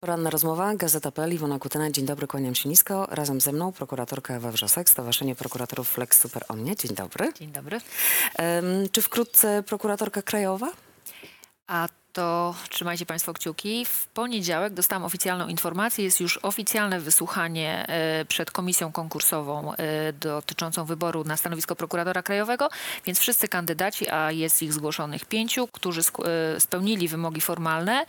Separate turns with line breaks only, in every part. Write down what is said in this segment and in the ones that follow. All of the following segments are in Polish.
Poranna rozmowa, Gazeta.pl, Iwona Kutyna. Dzień dobry, kłaniam się nisko. Razem ze mną prokuratorka Ewa Wrzosek, Stowarzyszenie Prokuratorów Flex Super Omnie. Dzień dobry.
Dzień dobry.
Em, czy wkrótce prokuratorka krajowa?
A to trzymajcie Państwo kciuki. W poniedziałek dostałam oficjalną informację. Jest już oficjalne wysłuchanie e, przed komisją konkursową e, dotyczącą wyboru na stanowisko prokuratora krajowego, więc wszyscy kandydaci, a jest ich zgłoszonych pięciu, którzy e, spełnili wymogi formalne,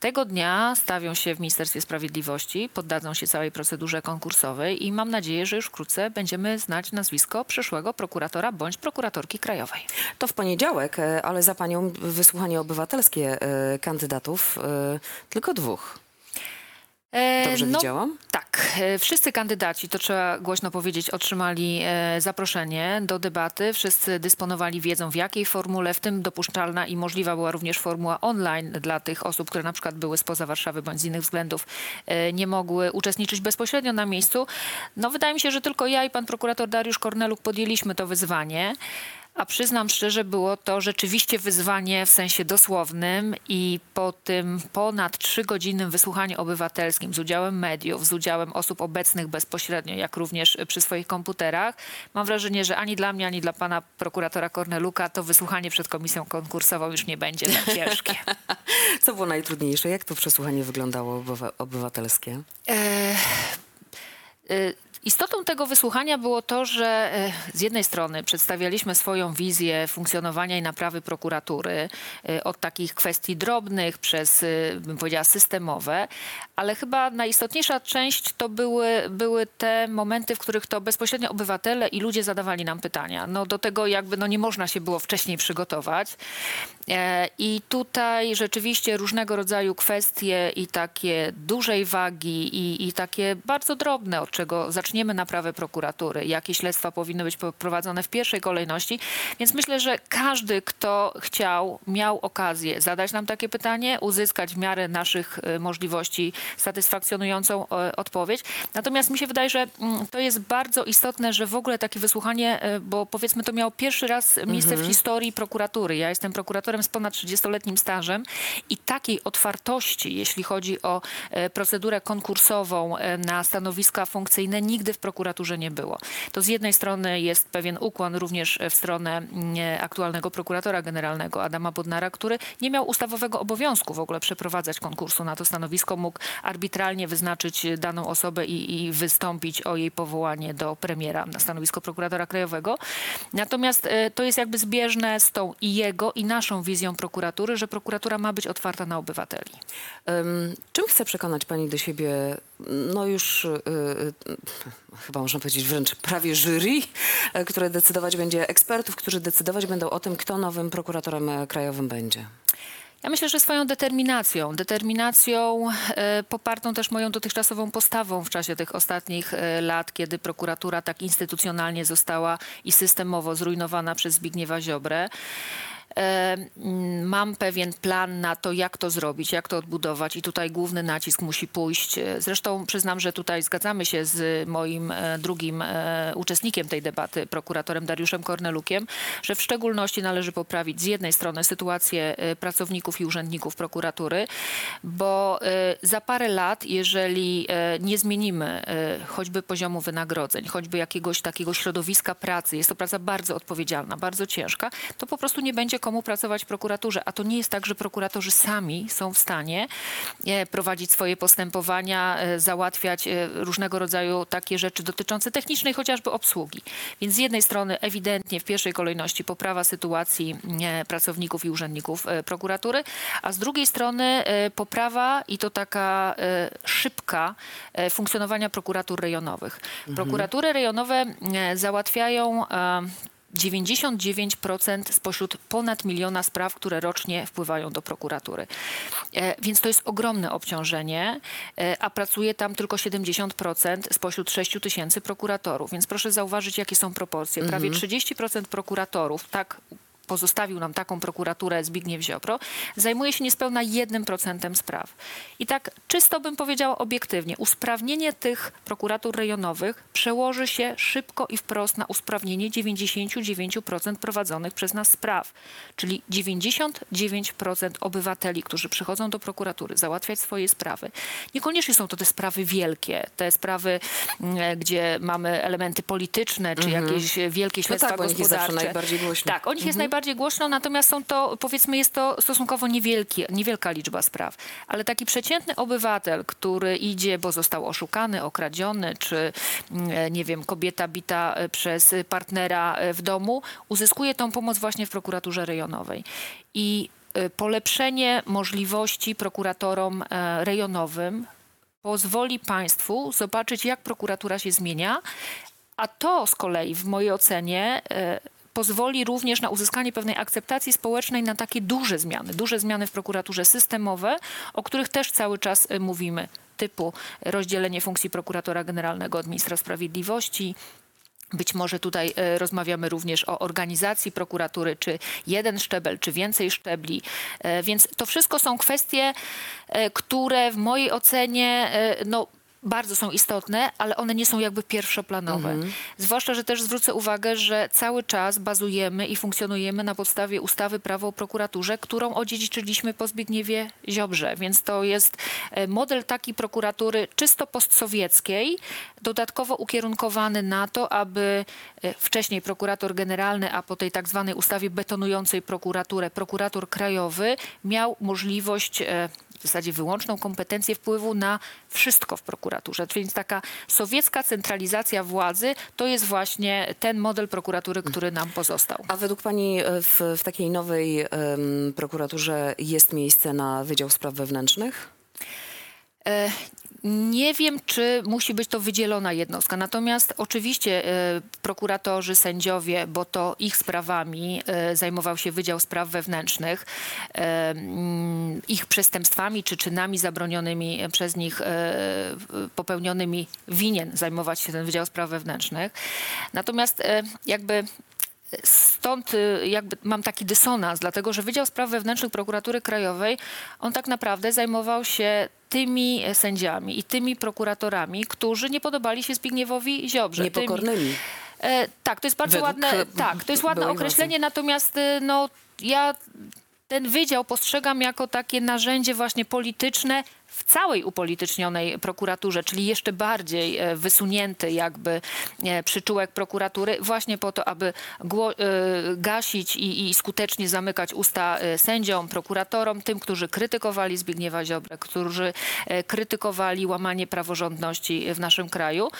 tego dnia stawią się w Ministerstwie Sprawiedliwości, poddadzą się całej procedurze konkursowej i mam nadzieję, że już wkrótce będziemy znać nazwisko przyszłego prokuratora bądź prokuratorki krajowej.
To w poniedziałek, ale za panią wysłuchanie obywatelskie kandydatów, e, tylko dwóch.
E,
Dobrze
no,
widziałam?
Tak, e, wszyscy kandydaci, to trzeba głośno powiedzieć, otrzymali e, zaproszenie do debaty. Wszyscy dysponowali wiedzą w jakiej formule, w tym dopuszczalna i możliwa była również formuła online dla tych osób, które na przykład były spoza Warszawy bądź z innych względów e, nie mogły uczestniczyć bezpośrednio na miejscu. No wydaje mi się, że tylko ja i pan prokurator Dariusz Korneluk podjęliśmy to wyzwanie. A przyznam szczerze, było to rzeczywiście wyzwanie w sensie dosłownym i po tym ponad trzygodzinnym wysłuchaniu obywatelskim z udziałem mediów, z udziałem osób obecnych bezpośrednio, jak również przy swoich komputerach, mam wrażenie, że ani dla mnie, ani dla pana prokuratora Korneluka to wysłuchanie przed komisją konkursową już nie będzie tak ciężkie.
Co było najtrudniejsze? Jak to przesłuchanie wyglądało obywa- obywatelskie?
Y, Istotą tego wysłuchania było to, że y, z jednej strony przedstawialiśmy swoją wizję funkcjonowania i naprawy prokuratury y, od takich kwestii drobnych przez, y, bym powiedziała, systemowe, ale chyba najistotniejsza część to były, były te momenty, w których to bezpośrednio obywatele i ludzie zadawali nam pytania. No do tego jakby no nie można się było wcześniej przygotować. E, I tutaj rzeczywiście różnego rodzaju kwestie i takie dużej wagi i, i takie bardzo drobne, od czego zaczniemy naprawę prokuratury, jakie śledztwa powinny być prowadzone w pierwszej kolejności. Więc myślę, że każdy, kto chciał, miał okazję zadać nam takie pytanie, uzyskać w miarę naszych e, możliwości satysfakcjonującą e, odpowiedź. Natomiast mi się wydaje, że mm, to jest bardzo istotne, że w ogóle takie wysłuchanie, e, bo powiedzmy to miało pierwszy raz miejsce w historii prokuratury. Ja jestem prokuratorem z ponad 30-letnim stażem i takiej otwartości, jeśli chodzi o procedurę konkursową na stanowiska funkcyjne, nigdy w prokuraturze nie było. To z jednej strony jest pewien ukłon również w stronę mm, aktualnego prokuratora generalnego Adama Bodnara, który nie miał ustawowego obowiązku w ogóle przeprowadzać konkursu na to stanowisko, mógł arbitralnie wyznaczyć daną osobę i, i wystąpić o jej powołanie do premiera na stanowisko prokuratora krajowego. Natomiast e, to jest jakby zbieżne z tą i jego, i naszą wizją prokuratury, że prokuratura ma być otwarta na obywateli.
Em, czym chce przekonać pani do siebie, no już y, y, chyba można powiedzieć wręcz prawie jury, które decydować będzie, ekspertów, którzy decydować będą o tym, kto nowym prokuratorem krajowym będzie?
Ja myślę, że swoją determinacją, determinacją e, popartą też moją dotychczasową postawą w czasie tych ostatnich e, lat, kiedy prokuratura tak instytucjonalnie została i systemowo zrujnowana przez Zbigniewa Ziobrę. E, mm, Mam pewien plan na to, jak to zrobić, jak to odbudować i tutaj główny nacisk musi pójść. E, Zresztą przyznam, że tutaj zgadzamy się z moim e, drugim uczestnikiem tej debaty, prokuratorem Dariuszem Kornelukiem, że w szczególności należy poprawić z jednej strony sytuację pracowników i urzędników prokuratury, bo za parę lat, jeżeli nie zmienimy choćby poziomu wynagrodzeń, choćby jakiegoś takiego środowiska pracy, jest to praca bardzo odpowiedzialna, bardzo ciężka, to po prostu nie będzie komu pracować w prokuraturze. A to nie jest tak, że prokuratorzy sami są w stanie e, prowadzić swoje postępowania, e, załatwiać e, różnego rodzaju takie rzeczy dotyczące technicznej chociażby obsługi. Więc z jednej strony ewidentnie w pierwszej kolejności poprawa sytuacji pracowników i urzędników prokuratury, a z drugiej strony poprawa i to taka szybka funkcjonowania prokuratur rejonowych. Prokuratury rejonowe załatwiają 99% spośród ponad miliona spraw, które rocznie wpływają do prokuratury. E, Więc to jest ogromne obciążenie, e, a pracuje tam tylko 70% spośród 6 tysięcy prokuratorów. Więc proszę zauważyć, jakie są proporcje. Prawie 30% prokuratorów, tak pozostawił nam taką prokuraturę Zbigniew Ziobro, zajmuje się niespełna 1% spraw. I tak czysto bym powiedziała obiektywnie, usprawnienie tych prokuratur rejonowych przełoży się szybko i wprost na usprawnienie 99% prowadzonych przez nas spraw. Czyli 99% obywateli, którzy przychodzą do prokuratury załatwiać swoje sprawy. Niekoniecznie są to te sprawy wielkie, te sprawy, mm, gdzie mamy elementy polityczne, czy jakieś wielkie śledztwa
Mhm. tak, bo o nich jest
gospodarcze.
najbardziej głośno.
Tak, o nich jest najbardziej głośno, natomiast są to, powiedzmy, jest to stosunkowo niewielki, niewielka liczba spraw. Ale taki przeciętny obywatel, który idzie, bo został oszukany, okradziony, czy mm, nie wiem, kobieta bita e, przez partnera e, w domu, uzyskuje tą pomoc właśnie w prokuraturze rejonowej. I e, polepszenie możliwości prokuratorom e, rejonowym pozwoli państwu zobaczyć, jak prokuratura się zmienia, a to z kolei w mojej ocenie e, pozwoli również na uzyskanie pewnej akceptacji społecznej na takie duże zmiany, duże zmiany w prokuraturze systemowe, o których też cały czas e, mówimy, typu rozdzielenie funkcji prokuratora generalnego od ministra sprawiedliwości, być może tutaj e, rozmawiamy również o organizacji prokuratury, czy jeden szczebel, czy więcej szczebli. E, Więc to wszystko są kwestie, które w mojej ocenie no, bardzo są istotne, ale one nie są jakby pierwszoplanowe. Zwłaszcza, że też zwrócę uwagę, że cały czas bazujemy i funkcjonujemy na podstawie ustawy Prawo o prokuraturze, którą odziedziczyliśmy po Zbigniewie Ziobrze. Więc to jest e, model taki prokuratury czysto postsowieckiej, dodatkowo ukierunkowany na to, aby e, wcześniej prokurator generalny, a po tej tak zwanej ustawie betonującej prokuraturę, prokurator krajowy miał możliwość e, w zasadzie wyłączną kompetencję wpływu na wszystko w prokuraturze. Więc taka sowiecka centralizacja władzy to jest właśnie ten model prokuratury, który nam pozostał.
A według pani e, w, w takiej nowej em, prokuraturze jest miejsce na Wydział Spraw Wewnętrznych?
Nie wiem, czy musi być to wydzielona jednostka. Natomiast oczywiście e, prokuratorzy, sędziowie, bo to ich sprawami e, zajmował się Wydział Spraw Wewnętrznych, e, mm, ich przestępstwami czy czynami zabronionymi przez nich popełnionymi winien zajmować się ten Wydział Spraw Wewnętrznych. Natomiast jakby Stąd y, jakby mam taki dysonans, dlatego że Wydział Spraw Wewnętrznych Prokuratury Krajowej, on tak naprawdę zajmował się tymi sędziami i tymi prokuratorami, którzy nie podobali się Zbigniewowi Ziobrze. Tymi-
Niepokornymi.
E, tak, to jest bardzo
Według,
ładne.
e,
Tak, to jest ładne określenie, natomiast e, no, ja ten wydział postrzegam jako takie narzędzie właśnie polityczne w całej upolitycznionej prokuraturze, czyli jeszcze bardziej e, wysunięty jakby e, przyczółek prokuratury, właśnie po to, aby e, gasić i, i skutecznie zamykać usta sędziom, prokuratorom, tym, którzy krytykowali Zbigniewa Ziobrę, którzy krytykowali łamanie praworządności w naszym kraju.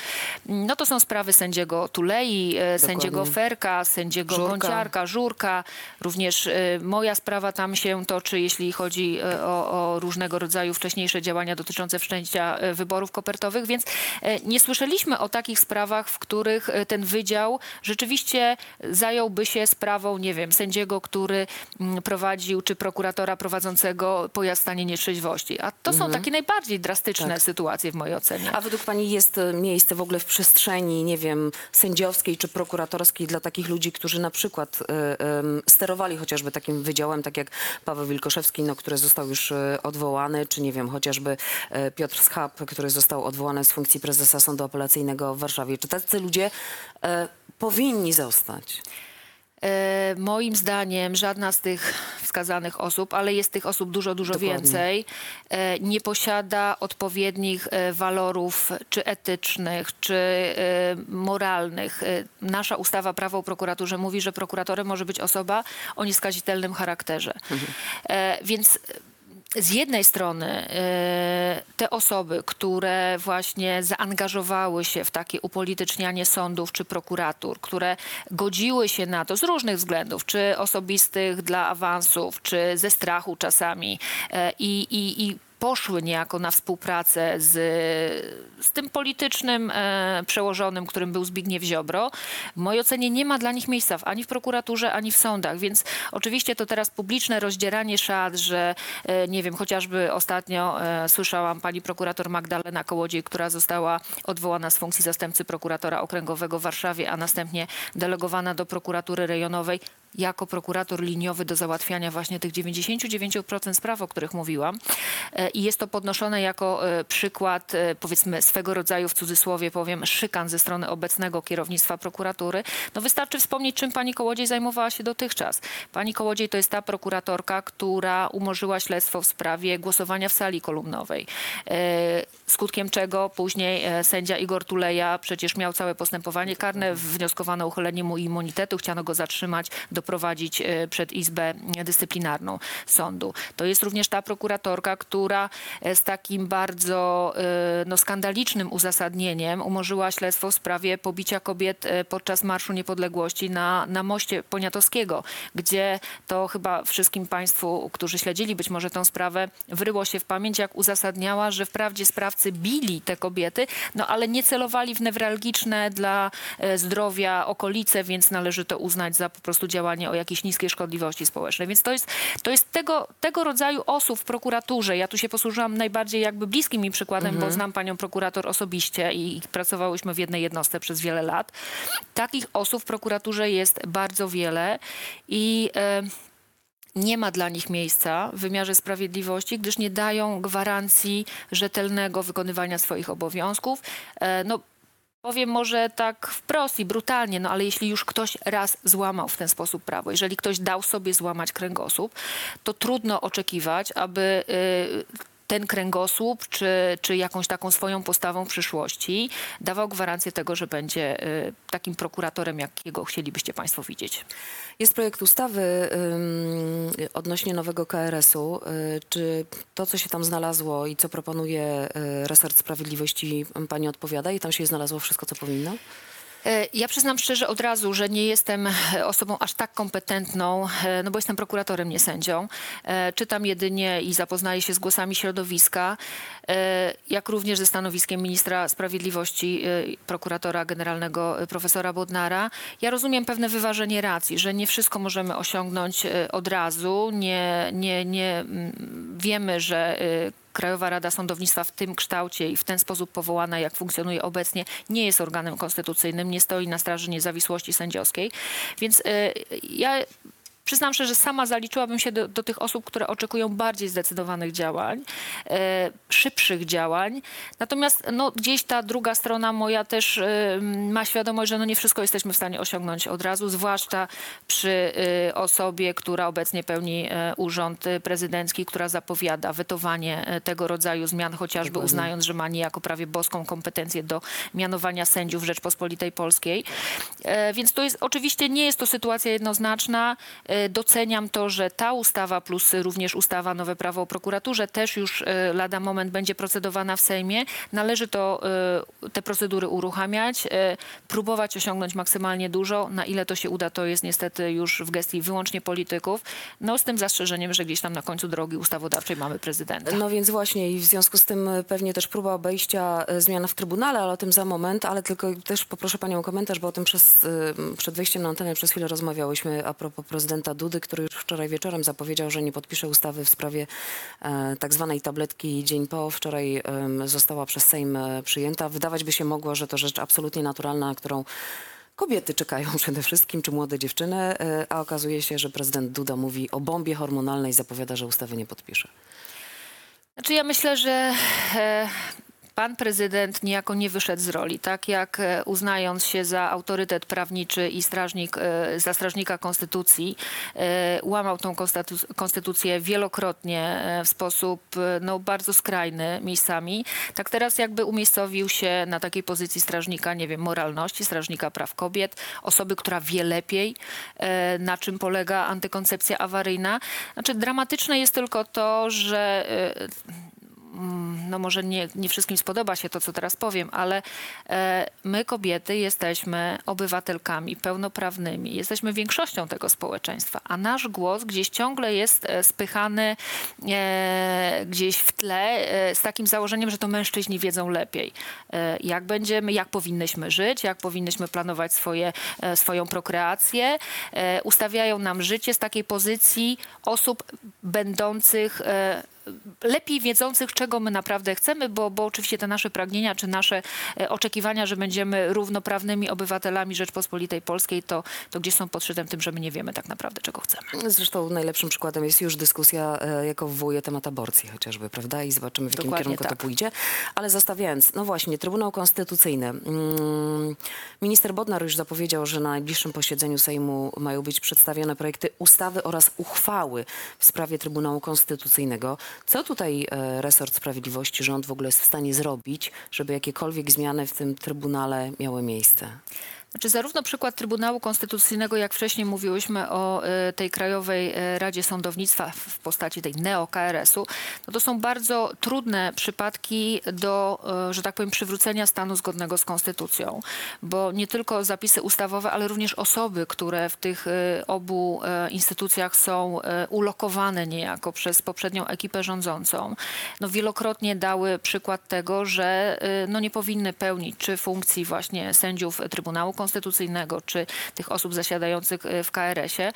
No to są sprawy sędziego Tulei, e, sędziego Ferka, sędziego
Żurka.
Gąciarka, Żurka. Również moja sprawa tam się toczy, jeśli chodzi o, o różnego rodzaju wcześniejsze działania dotyczące wszczęcia e, wyborów kopertowych, więc e, nie słyszeliśmy o takich sprawach, w których e, ten wydział rzeczywiście zająłby się sprawą, nie wiem, sędziego, który mm, prowadził, czy prokuratora prowadzącego pojazd w stanie nietrzeźwości. A to są takie najbardziej drastyczne
Tak.
sytuacje w mojej ocenie.
A według pani jest miejsce w ogóle w przestrzeni, nie wiem, sędziowskiej czy prokuratorskiej dla takich ludzi, którzy na przykład e, em, sterowali chociażby takim wydziałem, tak jak Paweł Wilkoszewski, no, który został już odwołany, czy nie wiem, chociażby e, Piotr Schab, który został odwołany z funkcji prezesa Sądu Apelacyjnego w Warszawie. Czy tacy ludzie e, powinni zostać?
E, moim zdaniem żadna z tych wskazanych osób, ale jest tych osób dużo, dużo
Dokładnie.
więcej, nie posiada odpowiednich walorów czy etycznych, czy moralnych. Nasza ustawa Prawo o prokuraturze mówi, że prokuratorem może być osoba o nieskazitelnym charakterze. E, Więc z jednej strony e, te osoby, które właśnie zaangażowały się w takie upolitycznianie sądów czy prokuratur, które godziły się na to z różnych względów, czy osobistych dla awansów, czy ze strachu czasami e, i, i, i poszły niejako na współpracę z, z tym politycznym e, przełożonym, którym był Zbigniew Ziobro. W mojej ocenie nie ma dla nich miejsca w, ani w prokuraturze, ani w sądach, więc oczywiście to teraz publiczne rozdzieranie szat, że e, nie wiem, chociażby ostatnio e, słyszałam pani prokurator Magdalena Kołodziej, która została odwołana z funkcji zastępcy prokuratora okręgowego w Warszawie, a następnie delegowana do prokuratury rejonowej, jako prokurator liniowy do załatwiania właśnie tych 99% spraw, o których mówiłam. E, I jest to podnoszone jako e, przykład, e, powiedzmy, swego rodzaju, w cudzysłowie powiem, szykan ze strony obecnego kierownictwa prokuratury. No wystarczy wspomnieć, czym pani Kołodziej zajmowała się dotychczas. Pani Kołodziej to jest ta prokuratorka, która umorzyła śledztwo w sprawie głosowania w sali kolumnowej. Skutkiem czego później sędzia Igor Tuleja przecież miał całe postępowanie karne, wnioskowano o uchylenie mu immunitetu, chciano go zatrzymać, doprowadzić e, przed Izbę Dyscyplinarną Sądu. To jest również ta prokuratorka, która e, z takim bardzo e, no, skandalicznym uzasadnieniem umorzyła śledztwo w sprawie pobicia kobiet podczas Marszu Niepodległości na, na moście Poniatowskiego, gdzie to chyba wszystkim Państwu, którzy śledzili być może tę sprawę, wryło się w pamięć, jak uzasadniała, że wprawdzie sprawcy bili te kobiety, no ale nie celowali w newralgiczne dla zdrowia okolice, więc należy to uznać za po prostu działanie o jakiejś niskiej szkodliwości społecznej. Więc to jest, to jest tego, tego rodzaju osób w prokuraturze. Ja tu się posłużyłam najbardziej jakby bliskim mi przykładem, bo znam panią prokurator osobiście i, i pracowałyśmy w jednej jednostce przez wiele lat. Takich osób w prokuraturze jest bardzo wiele i e, nie ma dla nich miejsca w wymiarze sprawiedliwości, gdyż nie dają gwarancji rzetelnego wykonywania swoich obowiązków. E, No, powiem może tak wprost i brutalnie, no ale jeśli już ktoś raz złamał w ten sposób prawo, jeżeli ktoś dał sobie złamać kręgosłup, to trudno oczekiwać, aby y, ten kręgosłup, czy, czy jakąś taką swoją postawą w przyszłości dawał gwarancję tego, że będzie y, takim prokuratorem, jakiego chcielibyście Państwo widzieć.
Jest projekt ustawy odnośnie nowego KRS-u. Y, czy to, co się tam znalazło i co proponuje y, resort sprawiedliwości, pani odpowiada i tam się znalazło wszystko, co powinno?
E, Ja przyznam szczerze od razu, że nie jestem e, osobą aż tak kompetentną, e, no bo jestem prokuratorem, nie sędzią. Czytam jedynie i zapoznaję się z głosami środowiska, jak również ze stanowiskiem ministra sprawiedliwości, prokuratora generalnego profesora Bodnara. Ja rozumiem pewne wyważenie racji, że nie wszystko możemy osiągnąć od razu. Nie, nie, nie mm, wiemy, że Krajowa Rada Sądownictwa w tym kształcie i w ten sposób powołana, jak funkcjonuje obecnie, nie jest organem konstytucyjnym, nie stoi na straży niezawisłości sędziowskiej. Więc e, ja przyznam szczerze, że sama zaliczyłabym się do, do tych osób, które oczekują bardziej zdecydowanych działań, e, szybszych działań. Natomiast no, gdzieś ta druga strona moja też e, ma świadomość, że no, nie wszystko jesteśmy w stanie osiągnąć od razu, zwłaszcza przy e, osobie, która obecnie pełni e, urząd e, prezydencki, która zapowiada wetowanie e, tego rodzaju zmian, chociażby uznając, że ma niejako prawie boską kompetencję do mianowania sędziów Rzeczpospolitej Polskiej. E, Więc to jest oczywiście nie jest to sytuacja jednoznaczna. E, Doceniam to, że ta ustawa plus również ustawa Nowe Prawo o prokuraturze też już e, lada moment będzie procedowana w Sejmie. Należy to, e, te procedury uruchamiać, e, próbować osiągnąć maksymalnie dużo. Na ile to się uda, to jest niestety już w gestii wyłącznie polityków. No z tym zastrzeżeniem, że gdzieś tam na końcu drogi ustawodawczej mamy prezydenta.
No więc właśnie i w związku z tym pewnie też próba obejścia zmian w Trybunale, ale o tym za moment, ale tylko też poproszę panią o komentarz, bo o tym przez, przed wejściem na antenę przez chwilę rozmawiałyśmy a propos prezydenta Dudy, który już wczoraj wieczorem zapowiedział, że nie podpisze ustawy w sprawie e, tak zwanej tabletki dzień po. Wczoraj została przez Sejm e, przyjęta. Wydawać by się mogło, że to rzecz absolutnie naturalna, na którą Kobiety czekają przede wszystkim, czy młode dziewczyny, e, a okazuje się, że prezydent Duda mówi o bombie hormonalnej i zapowiada, że ustawy nie podpisze.
Znaczy ja myślę, że pan prezydent niejako nie wyszedł z roli. Tak jak e, uznając się za autorytet prawniczy i strażnik, e, za strażnika konstytucji, e, łamał tą konstytu- konstytucję wielokrotnie w sposób no, bardzo skrajny miejscami, tak teraz jakby umiejscowił się na takiej pozycji strażnika, nie wiem, moralności, strażnika praw kobiet, osoby, która wie lepiej, na czym polega antykoncepcja awaryjna. Znaczy dramatyczne jest tylko to, że no może nie, nie wszystkim spodoba się to, co teraz powiem, ale e, my kobiety jesteśmy obywatelkami pełnoprawnymi, jesteśmy większością tego społeczeństwa, a nasz głos gdzieś ciągle jest e, spychany e, gdzieś w tle z takim założeniem, że to mężczyźni wiedzą lepiej, jak będziemy, jak powinnyśmy żyć, jak powinnyśmy planować swoje, swoją prokreację. Ustawiają nam życie z takiej pozycji osób będących lepiej wiedzących, czego my naprawdę chcemy, bo, bo oczywiście te nasze pragnienia czy nasze e, oczekiwania, że będziemy równoprawnymi obywatelami Rzeczpospolitej Polskiej, to, to gdzieś są podszytem tym, że my nie wiemy tak naprawdę, czego chcemy.
Zresztą najlepszym przykładem jest już dyskusja, e, jaką wywołuje temat aborcji chociażby, prawda? I zobaczymy, w jakim
Dokładnie
kierunku
tak.
to pójdzie. Ale zostawiając, no właśnie, Trybunał Konstytucyjny. Mm, Minister Bodnar już zapowiedział, że na najbliższym posiedzeniu Sejmu mają być przedstawione projekty ustawy oraz uchwały w sprawie Trybunału Konstytucyjnego. Co tutaj e, resort sprawiedliwości, rząd w ogóle jest w stanie zrobić, żeby jakiekolwiek zmiany w tym Trybunale miały miejsce?
Znaczy zarówno przykład Trybunału Konstytucyjnego, jak wcześniej mówiłyśmy o e, tej Krajowej e, Radzie Sądownictwa w- postaci tej neo-KRS-u, no to są bardzo trudne przypadki do, e, że tak powiem, przywrócenia stanu zgodnego z Konstytucją. Bo nie tylko zapisy ustawowe, ale również osoby, które w tych obu instytucjach są ulokowane niejako przez poprzednią ekipę rządzącą, no wielokrotnie dały przykład tego, że no nie powinny pełnić czy funkcji właśnie sędziów Trybunału Konstytucyjnego, czy tych osób zasiadających e, w KRS-ie.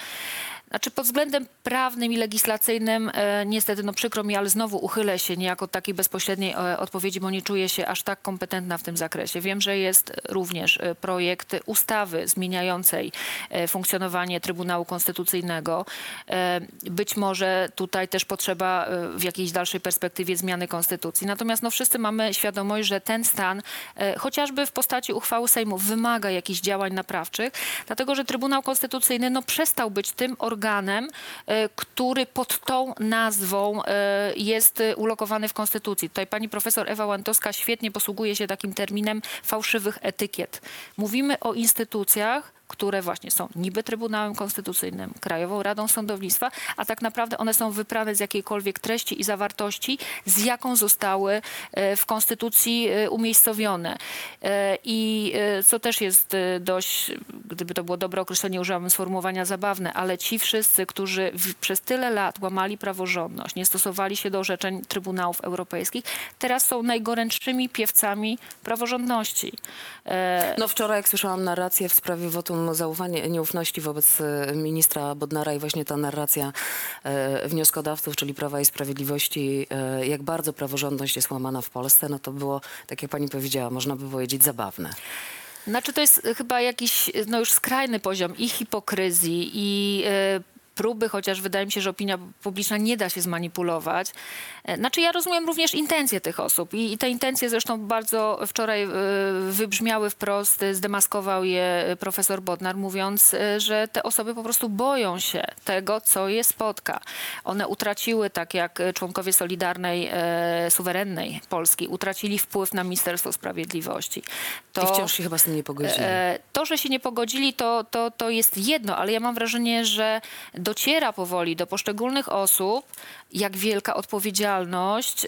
Znaczy pod względem prawnym i legislacyjnym e, niestety, no przykro mi, ale znowu uchylę się niejako od takiej bezpośredniej e, odpowiedzi, bo nie czuję się aż tak kompetentna w tym zakresie. Wiem, że jest również e, projekt ustawy zmieniającej e, funkcjonowanie Trybunału Konstytucyjnego. E, być może tutaj też potrzeba e, w jakiejś dalszej perspektywie zmiany konstytucji. Natomiast no wszyscy mamy świadomość, że ten stan, e, chociażby w postaci uchwały Sejmu, wymaga jakichś działań naprawczych, dlatego że Trybunał Konstytucyjny no, przestał być tym organem, e, który pod tą nazwą e, jest e, ulokowany w Konstytucji. Tutaj pani profesor Ewa Łantowska świetnie posługuje się takim terminem fałszywych etykiet. Mówimy o instytucjach, które właśnie są niby Trybunałem Konstytucyjnym, Krajową Radą Sądownictwa, a tak naprawdę one są wyprane z jakiejkolwiek treści i zawartości, z jaką zostały e, w Konstytucji e, umiejscowione. E, I co też jest dość, gdyby to było dobre określenie, użyłabym sformułowania zabawne, ale ci wszyscy, którzy przez tyle lat łamali praworządność, nie stosowali się do orzeczeń Trybunałów Europejskich, teraz są najgorętszymi piewcami praworządności.
No wczoraj, jak słyszałam narrację w sprawie wotum zaufania, nieufności wobec e, ministra Bodnara i właśnie ta narracja e, wnioskodawców, czyli Prawa i Sprawiedliwości, e, jak bardzo praworządność jest łamana w Polsce, no to było, tak jak pani powiedziała, można by powiedzieć zabawne.
Znaczy to jest chyba jakiś no już skrajny poziom i hipokryzji i próby, chociaż wydaje mi się, że opinia publiczna nie da się zmanipulować. E, Znaczy ja rozumiem również intencje tych osób i, i te intencje zresztą bardzo wczoraj e, wybrzmiały wprost, e, zdemaskował je profesor Bodnar mówiąc, że te osoby po prostu boją się tego, co je spotka. One utraciły, tak jak członkowie Solidarnej, suwerennej Polski, utracili wpływ na Ministerstwo Sprawiedliwości.
I wciąż się chyba z tym nie pogodzili.
To, że się nie pogodzili, to, to, to jest jedno, ale ja mam wrażenie, że dociera powoli do poszczególnych osób, jak wielka odpowiedzialność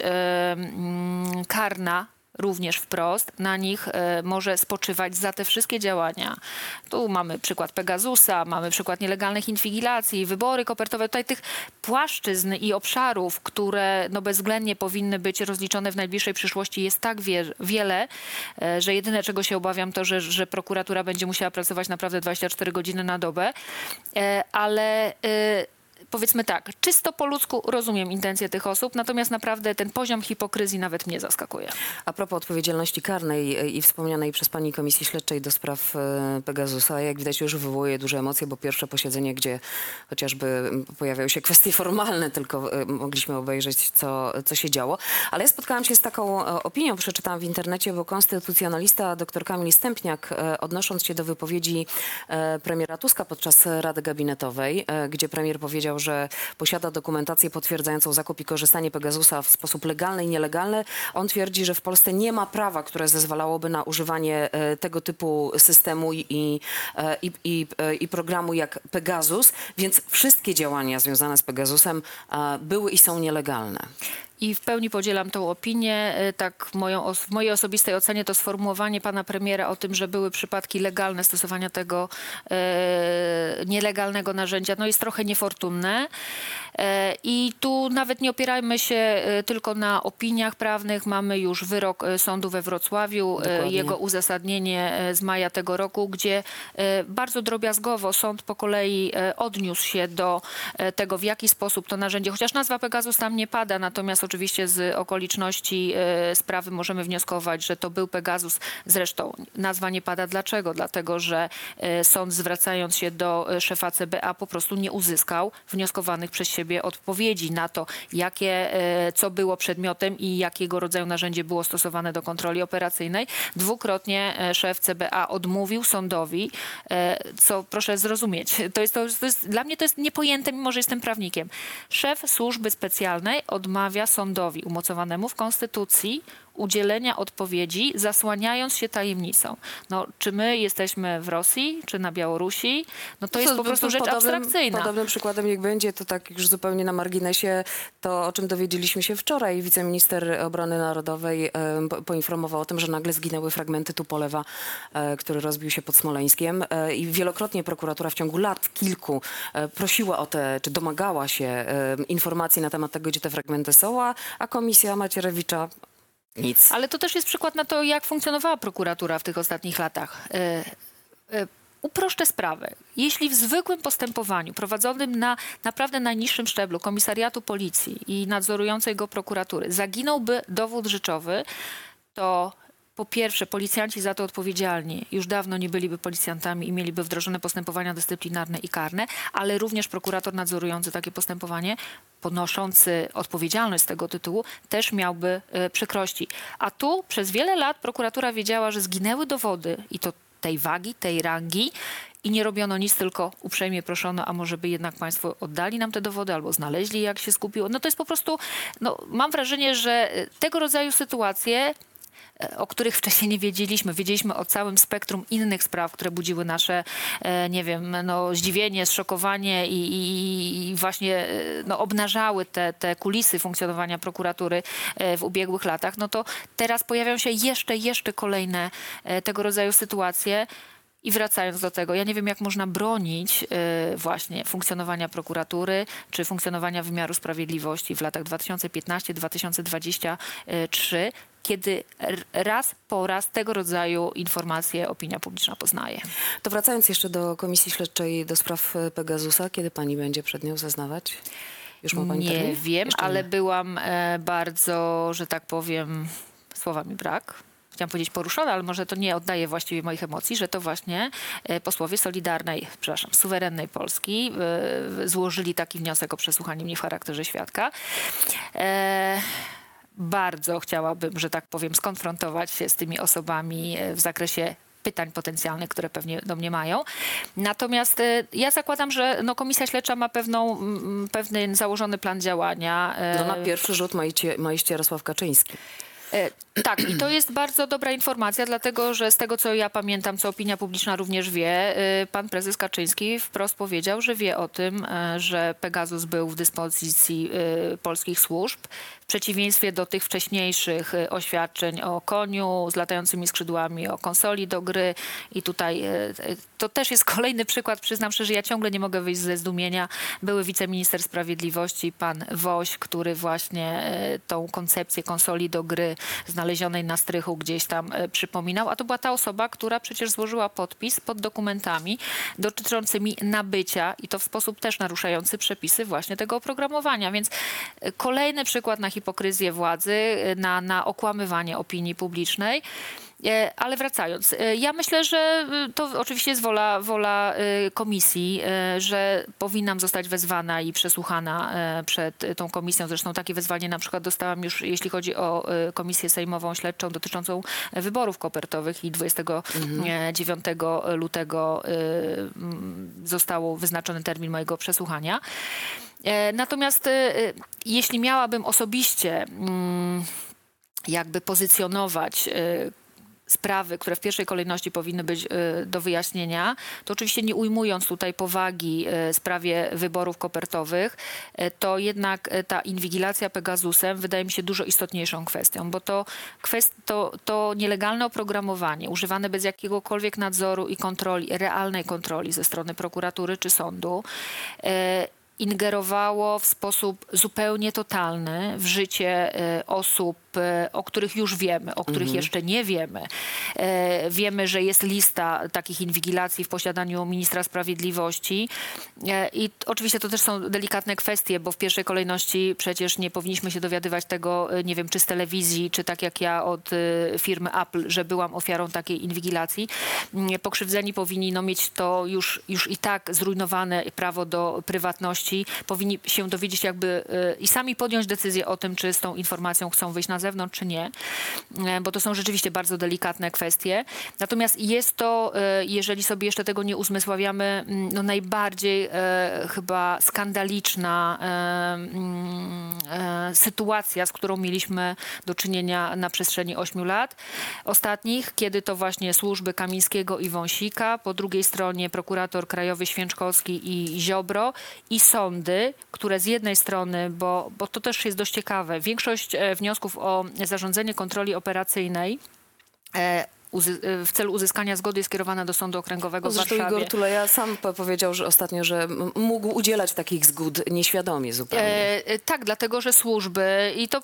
karna również wprost na nich e, może spoczywać za te wszystkie działania. Tu mamy przykład Pegasusa, mamy przykład nielegalnych inwigilacji, wybory kopertowe. Tutaj tych płaszczyzn i obszarów, które no bezwzględnie powinny być rozliczone w najbliższej przyszłości jest tak wie, wiele, e, że jedyne czego się obawiam to, że, że prokuratura będzie musiała pracować naprawdę 24 godziny na dobę. E, Ale powiedzmy tak, czysto po ludzku rozumiem intencje tych osób, natomiast naprawdę ten poziom hipokryzji nawet mnie zaskakuje.
A propos odpowiedzialności karnej e, i wspomnianej przez pani Komisji Śledczej do spraw e, Pegasusa, jak widać już wywołuje duże emocje, bo pierwsze posiedzenie, gdzie chociażby m, pojawiają się kwestie formalne, tylko e, mogliśmy obejrzeć, co, co się działo. Ale ja spotkałam się z taką opinią, przeczytałam w internecie, bo konstytucjonalista dr Kamil Stępniak, odnosząc się do wypowiedzi premiera Tuska podczas Rady Gabinetowej, gdzie premier powiedział, że posiada dokumentację potwierdzającą zakup i korzystanie Pegasusa w sposób legalny i nielegalny. On twierdzi, że w Polsce nie ma prawa, które zezwalałoby na używanie e, tego typu systemu i, i, e, i, e, i programu jak Pegasus, więc wszystkie działania związane z Pegasusem były i są nielegalne.
I w pełni podzielam tą opinię. E, Tak moją, os- w mojej osobistej ocenie to sformułowanie pana premiera o tym, że były przypadki legalne stosowania tego e, nielegalnego narzędzia, no jest trochę niefortunne. E, I tu nawet nie opierajmy się e, tylko na opiniach prawnych. Mamy już wyrok e, sądu we Wrocławiu, e,
Dokładnie.
jego uzasadnienie e, z maja tego roku, gdzie e, bardzo drobiazgowo sąd po kolei e, odniósł się do e, tego, w jaki sposób to narzędzie, chociaż nazwa Pegasus tam nie pada, natomiast oczywiście z okoliczności e, sprawy możemy wnioskować, że to był Pegasus. Zresztą nazwa nie pada dlaczego? Dlatego, że e, sąd zwracając się do e, szefa CBA po prostu nie uzyskał wnioskowanych przez siebie odpowiedzi na to, jakie, co było przedmiotem i jakiego rodzaju narzędzie było stosowane do kontroli operacyjnej. Dwukrotnie szef CBA odmówił sądowi, co proszę zrozumieć, to jest, to, to jest, dla mnie to jest niepojęte, mimo że jestem prawnikiem. Szef służby specjalnej odmawia sądowi umocowanemu w Konstytucji udzielenia odpowiedzi, zasłaniając się tajemnicą. No, czy my jesteśmy w Rosji, czy na Białorusi? No to jest po prostu rzecz
podobnym,
abstrakcyjna.
Podobnym przykładem niech będzie, to tak już zupełnie na marginesie, to o czym dowiedzieliśmy się wczoraj. Wiceminister Obrony Narodowej poinformował o tym, że nagle zginęły fragmenty Tupolewa, e, który rozbił się pod Smoleńskiem E, i wielokrotnie prokuratura w ciągu lat kilku e, prosiła o te, czy domagała się informacji na temat tego, gdzie te fragmenty są, a, a komisja Macierewicza nic.
Ale to też jest przykład na to, jak funkcjonowała prokuratura w tych ostatnich latach. E, e, Uproszczę sprawę. Jeśli w zwykłym postępowaniu prowadzonym na naprawdę najniższym szczeblu komisariatu policji i nadzorującej go prokuratury zaginąłby dowód rzeczowy, to po pierwsze policjanci za to odpowiedzialni już dawno nie byliby policjantami i mieliby wdrożone postępowania dyscyplinarne i karne, ale również prokurator nadzorujący takie postępowanie, ponoszący odpowiedzialność z tego tytułu, też miałby e, przykrości. A tu przez wiele lat prokuratura wiedziała, że zginęły dowody i to tej wagi, tej rangi i nie robiono nic, tylko uprzejmie proszono, a może by jednak państwo oddali nam te dowody albo znaleźli, jak się skupiło. No to jest po prostu, no, mam wrażenie, że e, tego rodzaju sytuacje o których wcześniej nie wiedzieliśmy. Wiedzieliśmy o całym spektrum innych spraw, które budziły nasze, e, nie wiem, no, zdziwienie, zszokowanie i, i, i właśnie e, no, obnażały te, te kulisy funkcjonowania prokuratury e, w ubiegłych latach. No to teraz pojawiają się jeszcze, jeszcze kolejne e, tego rodzaju sytuacje. I wracając do tego, ja nie wiem, jak można bronić e, właśnie funkcjonowania prokuratury czy funkcjonowania wymiaru sprawiedliwości w latach 2015-2023, kiedy raz po raz tego rodzaju informacje opinia publiczna poznaje.
To wracając jeszcze do Komisji Śledczej do spraw e, Pegasusa, kiedy pani będzie przed nią zeznawać? Już ma pani
Nie
termin?
wiem,
Jeszcze
ale
nie.
byłam e, bardzo, że tak powiem, słowa mi brak. Chciałam powiedzieć poruszona, ale może to nie oddaje właściwie moich emocji, że to właśnie e, posłowie Solidarnej, przepraszam, suwerennej Polski złożyli taki wniosek o przesłuchanie mnie w charakterze świadka. Bardzo chciałabym, że tak powiem, skonfrontować się z tymi osobami e, w zakresie pytań potencjalnych, które pewnie do mnie mają. Natomiast e, ja zakładam, że no, Komisja Śledcza ma pewną, pewien założony plan działania. e,
No na pierwszy rzut ma iść, ma iść Jarosław Kaczyński.
Tak, i to jest bardzo dobra informacja, dlatego że z tego, co ja pamiętam, co opinia publiczna również wie, pan prezes Kaczyński wprost powiedział, że wie o tym, że Pegasus był w dyspozycji polskich służb. W przeciwieństwie do tych wcześniejszych e, oświadczeń o koniu z latającymi skrzydłami, o konsoli do gry i tutaj e, e, to też jest kolejny przykład, przyznam szczerze, ja ciągle nie mogę wyjść ze zdumienia. Były wiceminister sprawiedliwości, pan Woś, który właśnie tą koncepcję konsoli do gry znalezionej na strychu gdzieś tam przypominał, a to była ta osoba, która przecież złożyła podpis pod dokumentami dotyczącymi nabycia i to w sposób też naruszający przepisy właśnie tego oprogramowania. Więc kolejny przykład na hipokryzję władzy, e, na, na okłamywanie opinii publicznej. E, Ale wracając, e, ja myślę, że y, to oczywiście jest wola, wola y, komisji, e, że powinnam zostać wezwana i przesłuchana przed y, tą komisją. Zresztą takie wezwanie na przykład dostałam już, jeśli chodzi o y, komisję sejmową śledczą dotyczącą wyborów kopertowych i 29 lutego y, mm, został wyznaczony termin mojego przesłuchania. E, Natomiast y, jeśli miałabym osobiście mm, jakby pozycjonować y, sprawy, które w pierwszej kolejności powinny być e, do wyjaśnienia, to oczywiście nie ujmując tutaj powagi e, sprawie wyborów kopertowych, e, to jednak e, ta inwigilacja Pegasusem wydaje mi się dużo istotniejszą kwestią, bo to, kwest, to, to nielegalne oprogramowanie używane bez jakiegokolwiek nadzoru i kontroli, realnej kontroli ze strony prokuratury czy sądu, e, ingerowało w sposób zupełnie totalny w życie e, osób, o których już wiemy, o których jeszcze nie wiemy. E, Wiemy, że jest lista takich inwigilacji w posiadaniu ministra sprawiedliwości E, i oczywiście to też są delikatne kwestie, bo w pierwszej kolejności przecież nie powinniśmy się dowiadywać tego, e, nie wiem, czy z telewizji, czy tak jak ja od e, firmy Apple, że byłam ofiarą takiej inwigilacji. Mm, Pokrzywdzeni powinni no, mieć to już, już i tak zrujnowane prawo do prywatności, powinni się dowiedzieć jakby e, i sami podjąć decyzję o tym, czy z tą informacją chcą wyjść na zewnątrz, czy nie, E, bo to są rzeczywiście bardzo delikatne kwestie. Natomiast jest to, e, jeżeli sobie jeszcze tego nie uzmysławiamy, mm, no najbardziej e, chyba skandaliczna mm, sytuacja, z którą mieliśmy do czynienia na przestrzeni ośmiu lat ostatnich, kiedy to właśnie służby Kamińskiego i Wąsika, po drugiej stronie prokurator krajowy Święczkowski i Ziobro i sądy, które z jednej strony, bo, bo to też jest dość ciekawe, większość wniosków o zarządzenie kontroli operacyjnej e, e, w celu uzyskania zgody jest skierowana do Sądu Okręgowego w
Zresztą
Warszawie.
Igor Tuleja sam po- powiedział, że ostatnio, że mógł udzielać takich zgód nieświadomie zupełnie.
E, e, tak, dlatego że służby i to.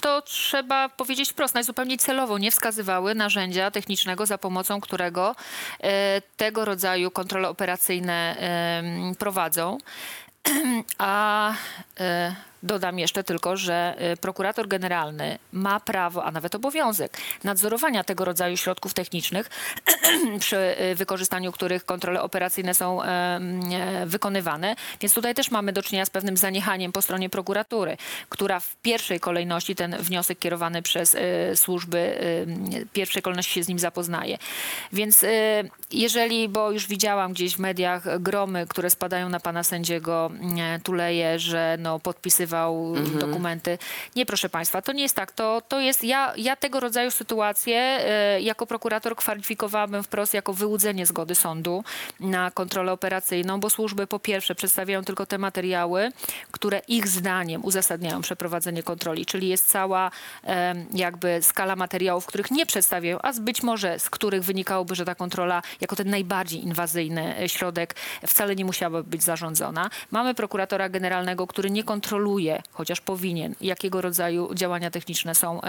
To trzeba powiedzieć wprost, najzupełniej celowo nie wskazywały narzędzia technicznego, za pomocą którego e, tego rodzaju kontrole operacyjne em, prowadzą. A e, dodam jeszcze tylko, że e, prokurator generalny ma prawo, a nawet obowiązek nadzorowania tego rodzaju środków technicznych, przy e, wykorzystaniu których kontrole operacyjne są e, wykonywane. Więc tutaj też mamy do czynienia z pewnym zaniechaniem po stronie prokuratury, która w pierwszej kolejności ten wniosek kierowany przez e, służby pierwszej kolejności się z nim zapoznaje. Więc jeżeli, bo już widziałam gdzieś w mediach gromy, które spadają na pana sędziego e, Tuleje, że no, podpisywał dokumenty. Nie, proszę państwa, to nie jest tak. To, to jest, ja, ja tego rodzaju sytuacje e, jako prokurator kwalifikowałabym wprost jako wyłudzenie zgody sądu na kontrolę operacyjną, bo służby po pierwsze przedstawiają tylko te materiały, które ich zdaniem uzasadniają przeprowadzenie kontroli, czyli jest cała em, jakby skala materiałów, których nie przedstawiają, a być może z których wynikałoby, że ta kontrola jako ten najbardziej inwazyjny e, środek wcale nie musiałaby być zarządzona. Mamy prokuratora generalnego, który nie kontroluje, chociaż powinien, jakiego rodzaju działania techniczne są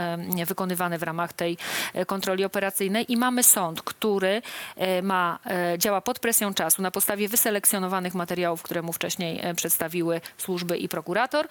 wykonywane w ramach tej e, kontroli operacyjnej i mamy sąd, który e, ma, e, działa pod presją czasu na podstawie wyselekcjonowanych materiałów, które mu wcześniej przedstawiły służby i prokurator.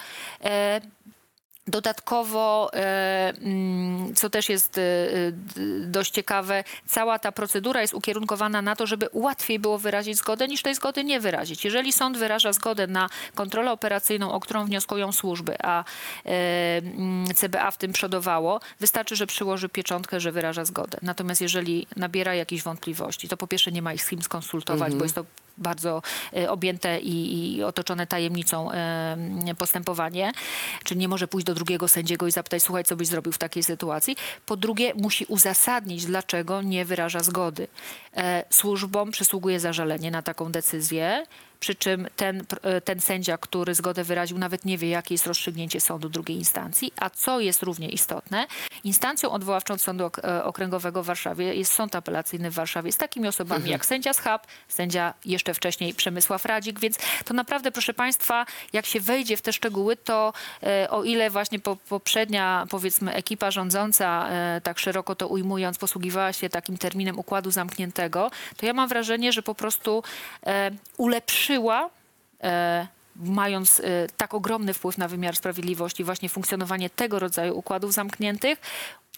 Dodatkowo, e, mm, co też jest e, e, dość ciekawe, cała ta procedura jest ukierunkowana na to, żeby łatwiej było wyrazić zgodę, niż tej zgody nie wyrazić. Jeżeli sąd wyraża zgodę na kontrolę operacyjną, o którą wnioskują służby, a mm, CBA w tym przodowało, wystarczy, że przyłoży pieczątkę, że wyraża zgodę. Natomiast jeżeli nabiera jakichś wątpliwości, to po pierwsze nie ma ich z kim skonsultować, bo jest to bardzo e, objęte i, i otoczone tajemnicą postępowanie, czyli nie może pójść do drugiego sędziego i zapytać, słuchaj, co byś zrobił w takiej sytuacji. Po drugie, musi uzasadnić, dlaczego nie wyraża zgody. E, Służbom przysługuje zażalenie na taką decyzję, przy czym ten, e, ten sędzia, który zgodę wyraził, nawet nie wie, jakie jest rozstrzygnięcie sądu drugiej instancji, a co jest równie istotne, instancją odwoławczą Sądu e, Okręgowego w Warszawie jest Sąd Apelacyjny w Warszawie z takimi osobami jak sędzia Schab, sędzia jeszcze wcześniej Przemysław Radzik, więc to naprawdę, proszę Państwa, jak się wejdzie w te szczegóły, to e, o ile właśnie po, poprzednia, powiedzmy, ekipa rządząca, tak szeroko to ujmując, posługiwała się takim terminem układu zamkniętego, to ja mam wrażenie, że po prostu ulepszyła e, mając e, tak ogromny wpływ na wymiar sprawiedliwości, właśnie funkcjonowanie tego rodzaju układów zamkniętych,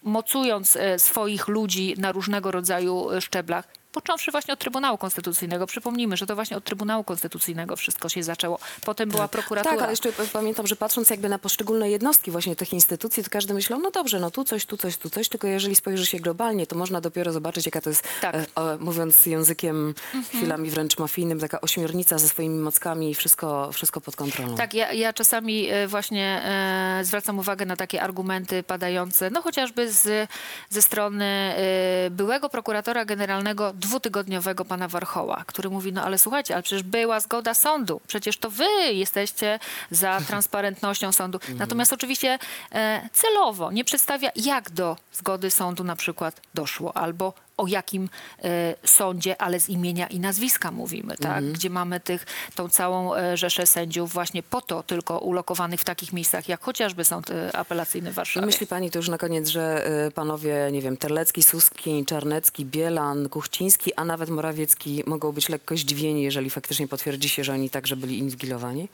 mocując e, swoich ludzi na różnego rodzaju szczeblach, Począwszy właśnie od Trybunału Konstytucyjnego. Przypomnijmy, że to właśnie od Trybunału Konstytucyjnego wszystko się zaczęło. Potem była prokuratura.
Tak, ale jeszcze pamiętam, że patrząc jakby na poszczególne jednostki właśnie tych instytucji, to każdy myślał, no dobrze, no tu coś, tu coś, tu coś, tylko jeżeli spojrzy się globalnie, to można dopiero zobaczyć, jaka to jest,
Tak.
e, e, mówiąc językiem chwilami wręcz mafijnym, taka ośmiornica ze swoimi mockami i wszystko, wszystko pod kontrolą.
Tak, ja, ja czasami e, właśnie e, zwracam uwagę na takie argumenty padające, no chociażby z, ze strony e, byłego prokuratora generalnego dwutygodniowego pana Warchoła, który mówi, no ale słuchajcie, ale przecież była zgoda sądu, przecież to wy jesteście za transparentnością sądu. Natomiast oczywiście e, celowo nie przedstawia, jak do zgody sądu na przykład doszło, albo o jakim e, sądzie, ale z imienia i nazwiska mówimy, tak? Gdzie mamy tych, tą całą e, rzeszę sędziów właśnie po to tylko ulokowanych w takich miejscach, jak chociażby sąd e, apelacyjny w Warszawie.
myśli pani to już na koniec, że panowie, nie wiem, Terlecki, Suski, Czarnecki, Bielan, Kuchciński, a nawet Morawiecki mogą być lekko zdziwieni, jeżeli faktycznie potwierdzi się, że oni także byli inwigilowani?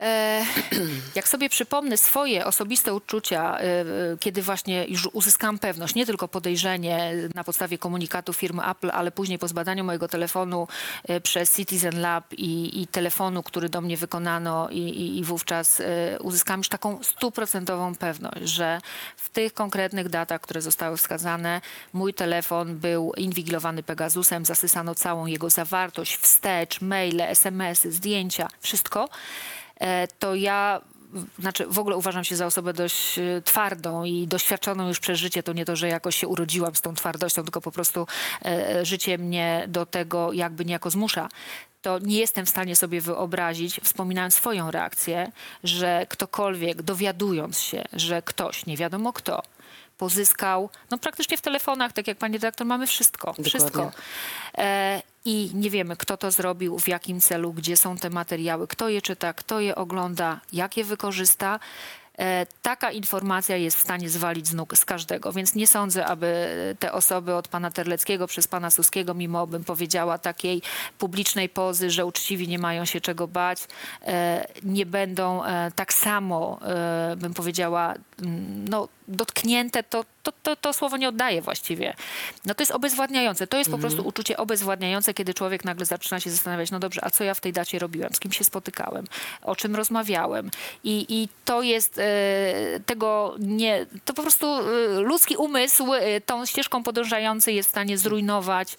E, jak sobie przypomnę swoje osobiste uczucia, e, e, kiedy właśnie już uzyskałam pewność, nie tylko podejrzenie na podstawie komunikatu firmy Apple, ale później po zbadaniu mojego telefonu przez Citizen Lab i, i telefonu, który do mnie wykonano i, i, i wówczas uzyskałam już taką stuprocentową pewność, że w tych konkretnych datach, które zostały wskazane, mój telefon był inwigilowany Pegasusem, zasysano całą jego zawartość, wstecz, maile, smsy, zdjęcia, wszystko to ja, w- znaczy w ogóle uważam się za osobę dość e, twardą i doświadczoną już przez życie. To nie to, że jakoś się urodziłam z tą twardością, tylko po prostu e, życie mnie do tego jakby niejako zmusza. To nie jestem w stanie sobie wyobrazić, wspominając swoją reakcję, że ktokolwiek dowiadując się, że ktoś, nie wiadomo kto, pozyskał, no praktycznie w telefonach, tak jak pani redaktor, mamy wszystko. Wszystko. E, I nie wiemy, kto to zrobił, w jakim celu, gdzie są te materiały, kto je czyta, kto je ogląda, jak je wykorzysta. E, Taka informacja jest w stanie zwalić z nóg z każdego, więc nie sądzę, aby te osoby od pana Terleckiego przez pana Suskiego, mimo bym powiedziała takiej publicznej pozy, że uczciwi nie mają się czego bać, e, nie będą e, tak samo, bym powiedziała, mm, no, dotknięte, to, to, to, to słowo nie oddaje właściwie. No to jest obezwładniające. To jest po prostu uczucie obezwładniające, kiedy człowiek nagle zaczyna się zastanawiać, no dobrze, a co ja w tej dacie robiłem, z kim się spotykałem, o czym rozmawiałem. I, i to jest e, tego nie, to po prostu e, ludzki umysł e, tą ścieżką podążający jest w stanie zrujnować,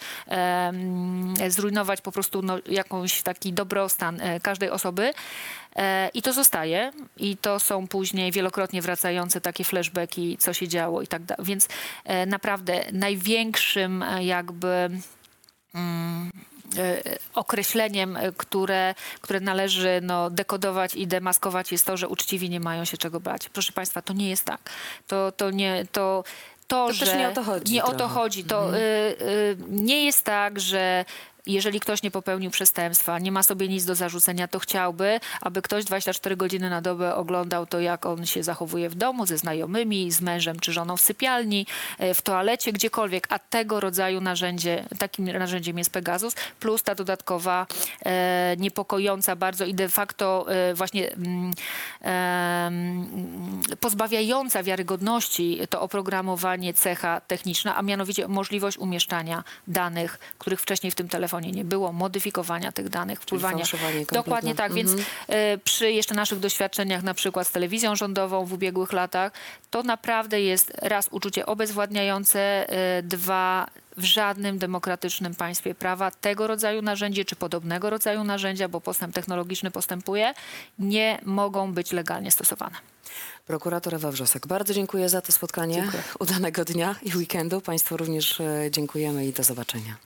zrujnować po prostu no, jakąś taki dobrostan e, każdej osoby. E, I to zostaje. I to są później wielokrotnie wracające takie flashbacki, co się działo i tak dalej. Więc e, naprawdę największym e, jakby mm, określeniem, które, które należy no, dekodować i demaskować jest to, że uczciwi nie mają się czego bać. Proszę Państwa, to nie jest tak. To, to nie... To, to,
To
że
też nie o to chodzi
Nie o to
trochę.
chodzi. To y, y, nie jest tak, że jeżeli ktoś nie popełnił przestępstwa, nie ma sobie nic do zarzucenia, to chciałby, aby ktoś 24 godziny na dobę oglądał to, jak on się zachowuje w domu, ze znajomymi, z mężem czy żoną w sypialni, e, w toalecie, gdziekolwiek. A tego rodzaju narzędzie, takim narzędziem jest Pegasus, plus ta dodatkowa, e, niepokojąca bardzo i de facto e, właśnie em, pozbawiająca wiarygodności to oprogramowanie cecha techniczna, a mianowicie możliwość umieszczania danych, których wcześniej w tym telefonie nie było, modyfikowania tych danych, wpływania. Dokładnie tak, więc e, przy jeszcze naszych doświadczeniach na przykład z telewizją rządową w ubiegłych latach, to naprawdę jest raz uczucie obezwładniające, e, dwa w żadnym demokratycznym państwie prawa tego rodzaju narzędzie czy podobnego rodzaju narzędzia, bo postęp technologiczny postępuje, nie mogą być legalnie stosowane.
Prokurator Ewa Wrzosek, bardzo dziękuję za to spotkanie.
Dziękuję.
Udanego dnia i weekendu. Państwu również e, dziękujemy i do zobaczenia.